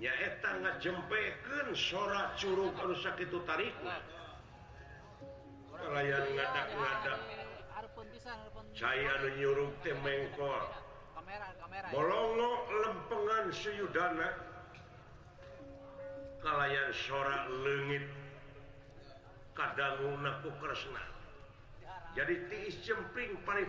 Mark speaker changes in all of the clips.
Speaker 1: ang jembeken sorak cuug sakit itu Hai
Speaker 2: kalianyakor
Speaker 1: bolongok lempgan seudana Hai kalian sorak legit kadangnapuresna jadi tiis jemping pari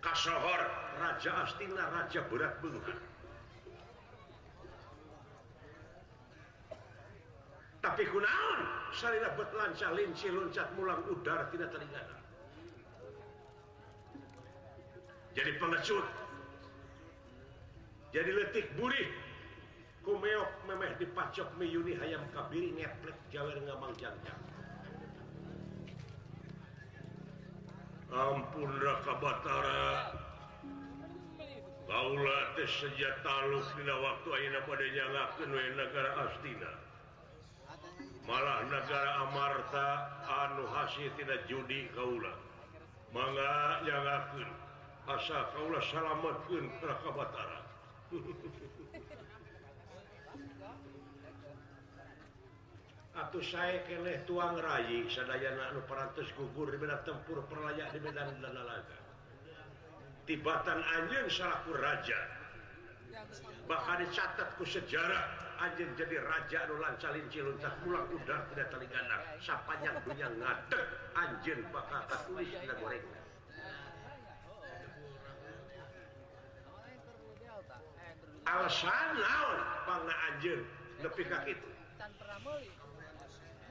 Speaker 1: kassohor Raja astina Raja beat tapilanci loncatlang dar tidak ter jadi pengecut jadiik buihok meeh di pacok Yuni ayam kabiri ngeplek Jawembangjankan ampun rakabatarabau tersejataluk waktu yanglah negara astina
Speaker 3: Hai malah negara
Speaker 1: Amarta Hanu hasyim tidak judiula manga yang pun asula salat pun rakabatara Ah, saya keleh tuang rai seana 400 gugur di beang tempur perlayyak didanga titibatan anjing salahku ja bahkan dicatatku sejarah anjing jadi ja nulan calinci pulang tidak siapanya punya nga anjing
Speaker 2: al
Speaker 1: anj lebihkak itu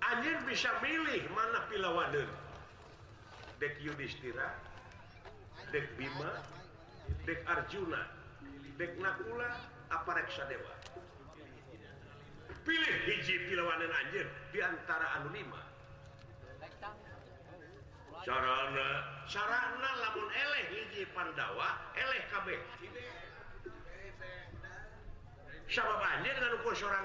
Speaker 1: mau Anjir bisa milih mana pilaw wakirak
Speaker 3: Bimak
Speaker 1: Arjuna apareksa dewa pilihih jiji pilaun anjir diantara
Speaker 2: anonimaana
Speaker 1: labun pandawaB dengan hukum seorang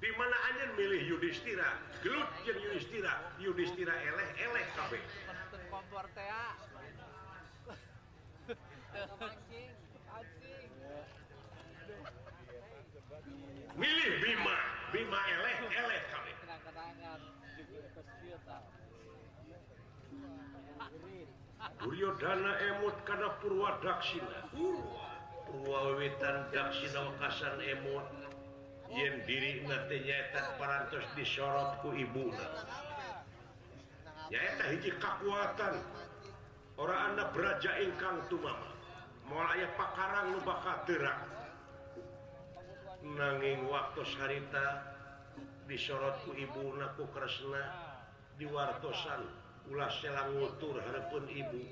Speaker 1: di mana aja milih Yudhistira gelut yang Yudhistira Yudhistira eleh eleh kabe
Speaker 2: kompor
Speaker 1: milih Bima Bima eleh eleh kabeh Duryodhana emot daksina Purwa wetan Daksina wakasan emot dirinya
Speaker 3: disorotkubuatan
Speaker 1: orang anda beraja ingkang tuh Ma mau pak luira nanging waktu harita disorotku ibuunakuresna di wartosan lah selang muturpun ibu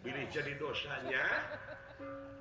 Speaker 1: jadi jadi dosanya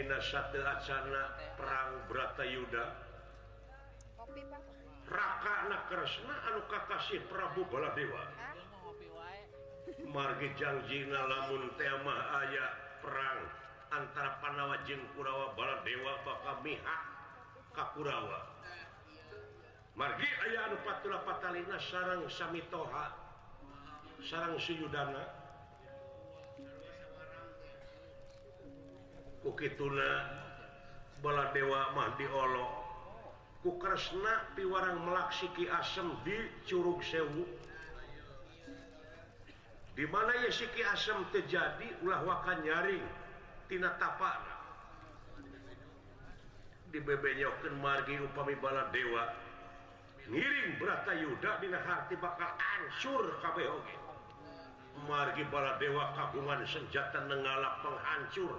Speaker 1: satana perang Bra Yu raka anaksna An Kakasi Prabu bala Dewa Margi Jaji lamun tema ayat perang antara panawa J kurawa bala dewa bak Miha Kaurawa margi aya Anu patula Pattalina sarang Samitoha sarang Suyudana bala dewa mandi Allah kuresna piwaang melaksiki asem di Curug Sewu dimana Yeski asem terjadilahwak nyaringtina di bebenya margi upami bala dewa ngiring berata Yual Ancur K margi bala dewa kaungan senjatan mengalak penghancur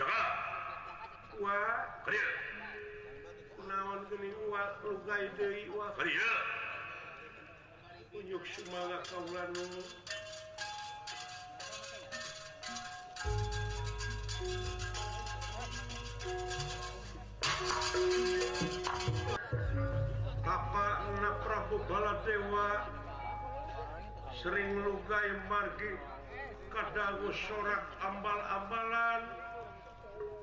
Speaker 1: cakap wa kerja naon gini wa lugai deui wa kerja unjuk sumaga kaula nu Bapak na Prabu Baladewa sering lugai margi kadagu sorak ambal-ambalan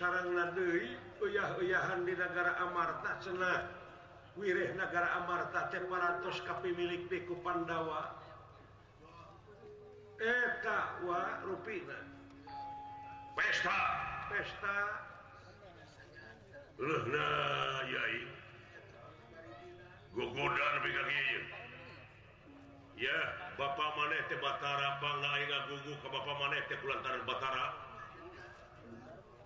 Speaker 1: rangah-yahan di negara Amarta cena Wirihgara Amarta700 tapi milik deku Pandawa pesta pesta ya Bapak Manete Batara Bapak manetelant Battara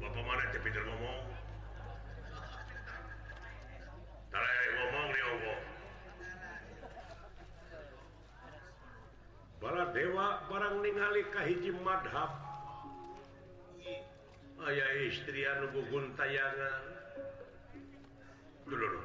Speaker 1: ngomong ngomong bala dewa barangningkahhiji Mahab istrianhugun tayangan duluk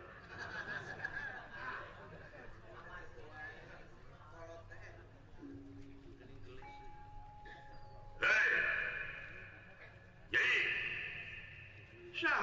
Speaker 1: sha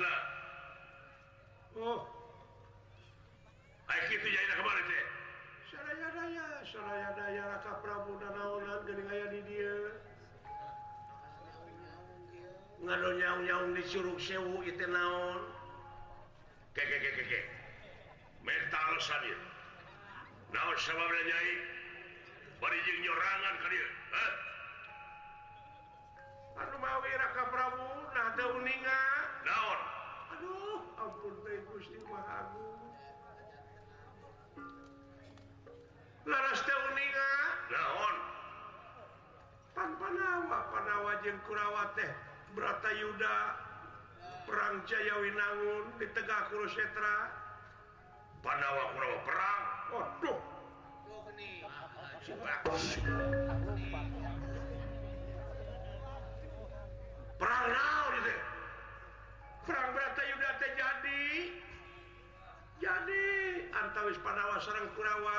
Speaker 1: hai Hai ituaraya daya rakak Prabu dan nat dari di dia nga nyau-nyaun diuug sewu gitu naon Hai merta naon sahabatnyai parnyarangan karir kurawate Brata berata Yuda perang Winangun di tengah Kurusetra Pandawa Kurawa perang Waduh perang naon perang berata Yuda terjadi jadi jadi antawis Pandawa serang Kurawa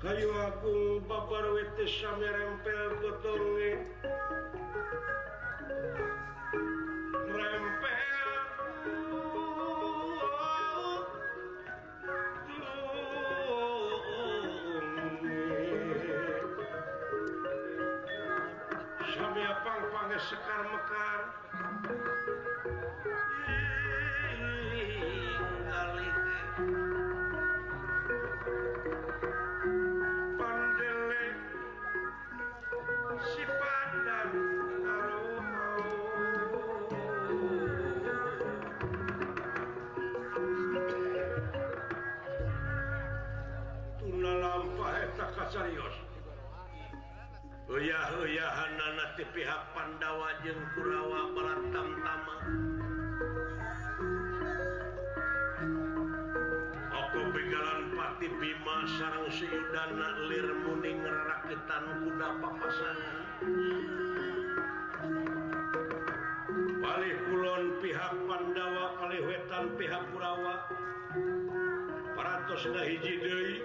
Speaker 1: Ch a aku paparote সাmirem peko tonyrem pe Yahana nanti pihak Pandawa jengpurawa peratan Taku pegagalanpati Bima sangrang Sida Nalirmuningkitan kuda papasnya Wal Kulon pihak Pandawa Kalihutan pihak Purawa pertos hijide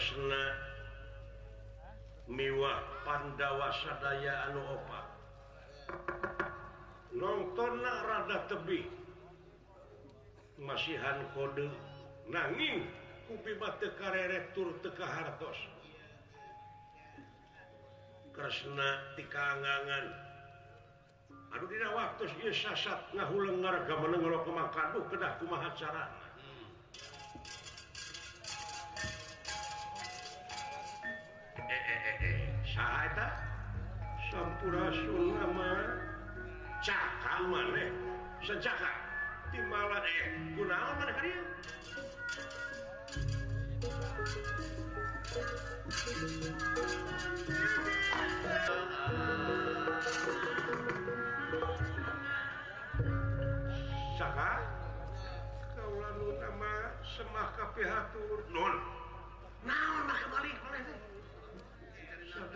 Speaker 1: Hai miwa pandawaadaa anuopa nontonrada te masihan kode nanging kupibatkarrektur Tekaharsna tikangan Aduh tidak waktu ngahu lega menen pe maka kemacara syspur ca dilan utama seanga pihaturl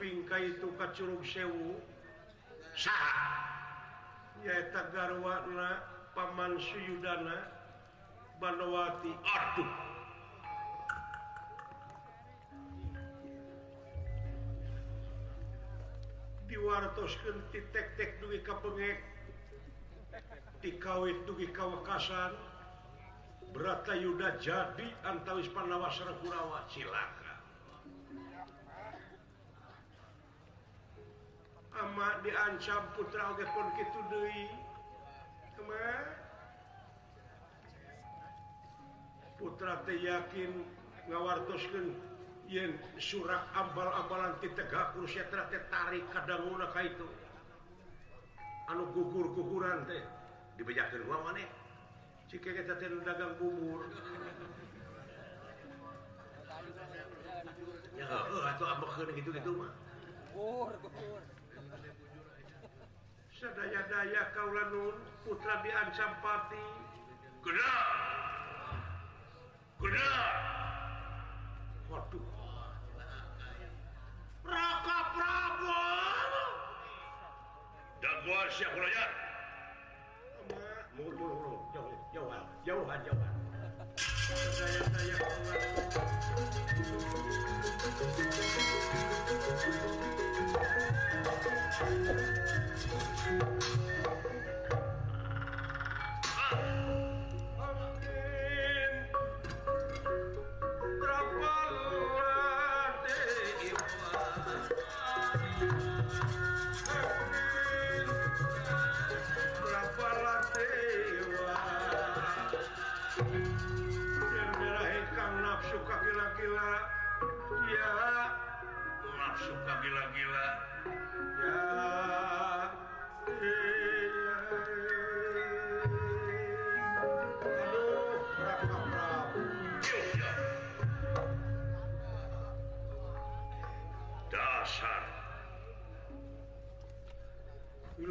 Speaker 1: ping ka ituung Sewuna Pamansuyudanawati ditosti tektek dupenge dikawi tugi Kakasan berata Yuda jadi antawispandawarahkuwa Cilang diancam Putra putra Te yakin ngawartosken Yen surat abalabalan tegak pertra tertarik kadang itu anu gugurkuburan teh diba ruangeh jika kita dagang kumuur gitumah daya-daya kaulanun putraan samppati keya jawabjauhanwab うん。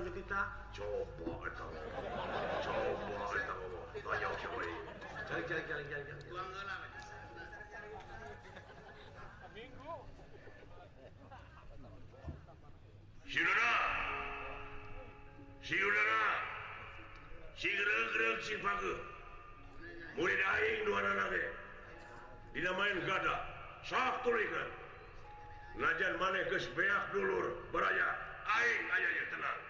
Speaker 1: チ無理 dulu ai な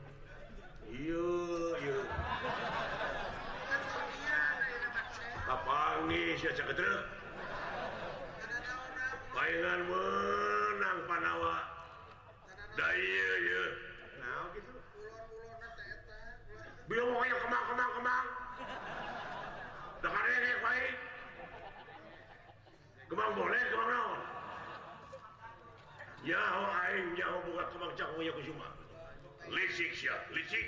Speaker 1: yo apa pengan menang panawaangang boleh ya jambang cumaikap licik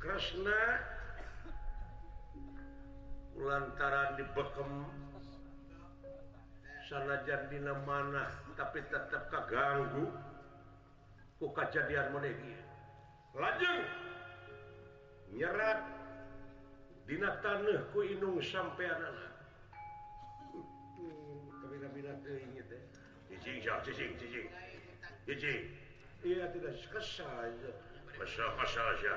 Speaker 1: sna ulantara dibekem salahjardina mana tapi tetap kaganggu bukajaan men lajeng nyerat binkuung sampe eh. Iya tidak sukes saja saja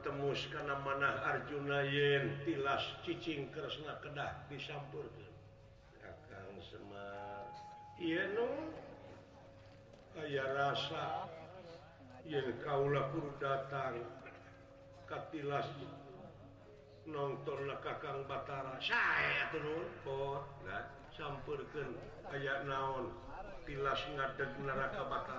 Speaker 1: temus karena mana Arjunnain tilas ccing kerasna kedah discampur Hai saya rasa yang kau lapur datang tilas nontonkak Ka Ba saya campur ke kayak naon tilas ngade neraka bata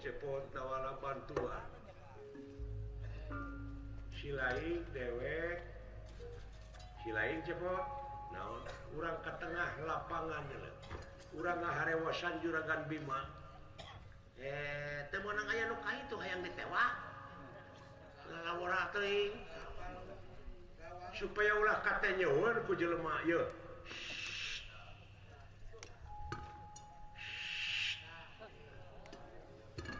Speaker 1: cepot tawa lapan tua silain dewek silain cepot na kurang ke tengah lapangannya kurangrewasan juragan Bima ehuka itu yangtewa supaya ulah katanyaun ku lemak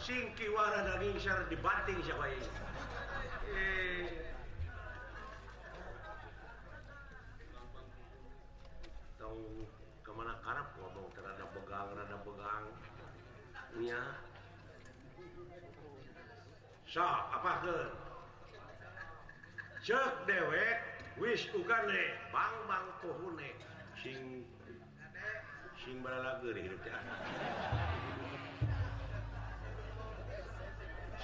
Speaker 1: Sinki warna dangin bisa dibaing siapa eh. to kemana Arab kok mau terhadap pegang ada pegangya so apa ce dewek wis bukan nih bangbankhun sing simbagerinya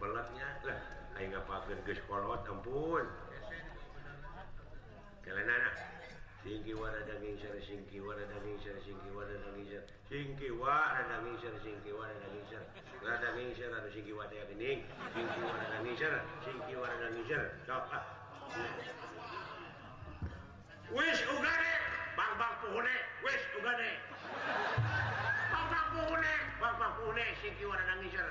Speaker 1: nya warna war war war war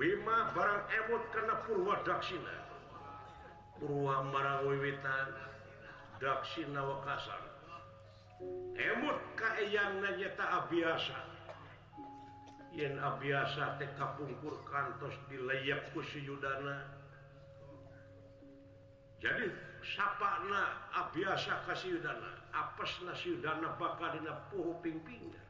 Speaker 1: barang emut karena pura Daksia mawiwitan Daksinyata yang biasaungkur kantos dikuudana jadi siapana biasa kasih Yuudana apaudana bakal puhu pipinnan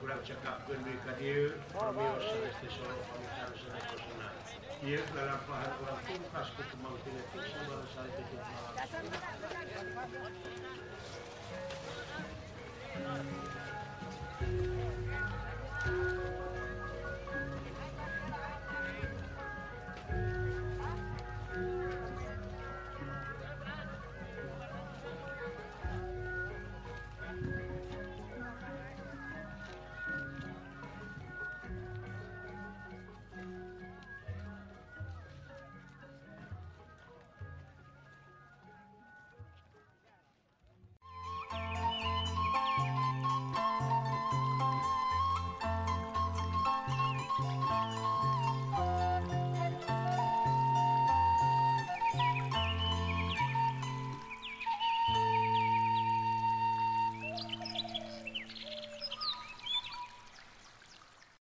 Speaker 1: kurangcakakan Kadir Ia dalam bahan orang tungkas ke kemau genetik saudara saya tutup malam. Thank you.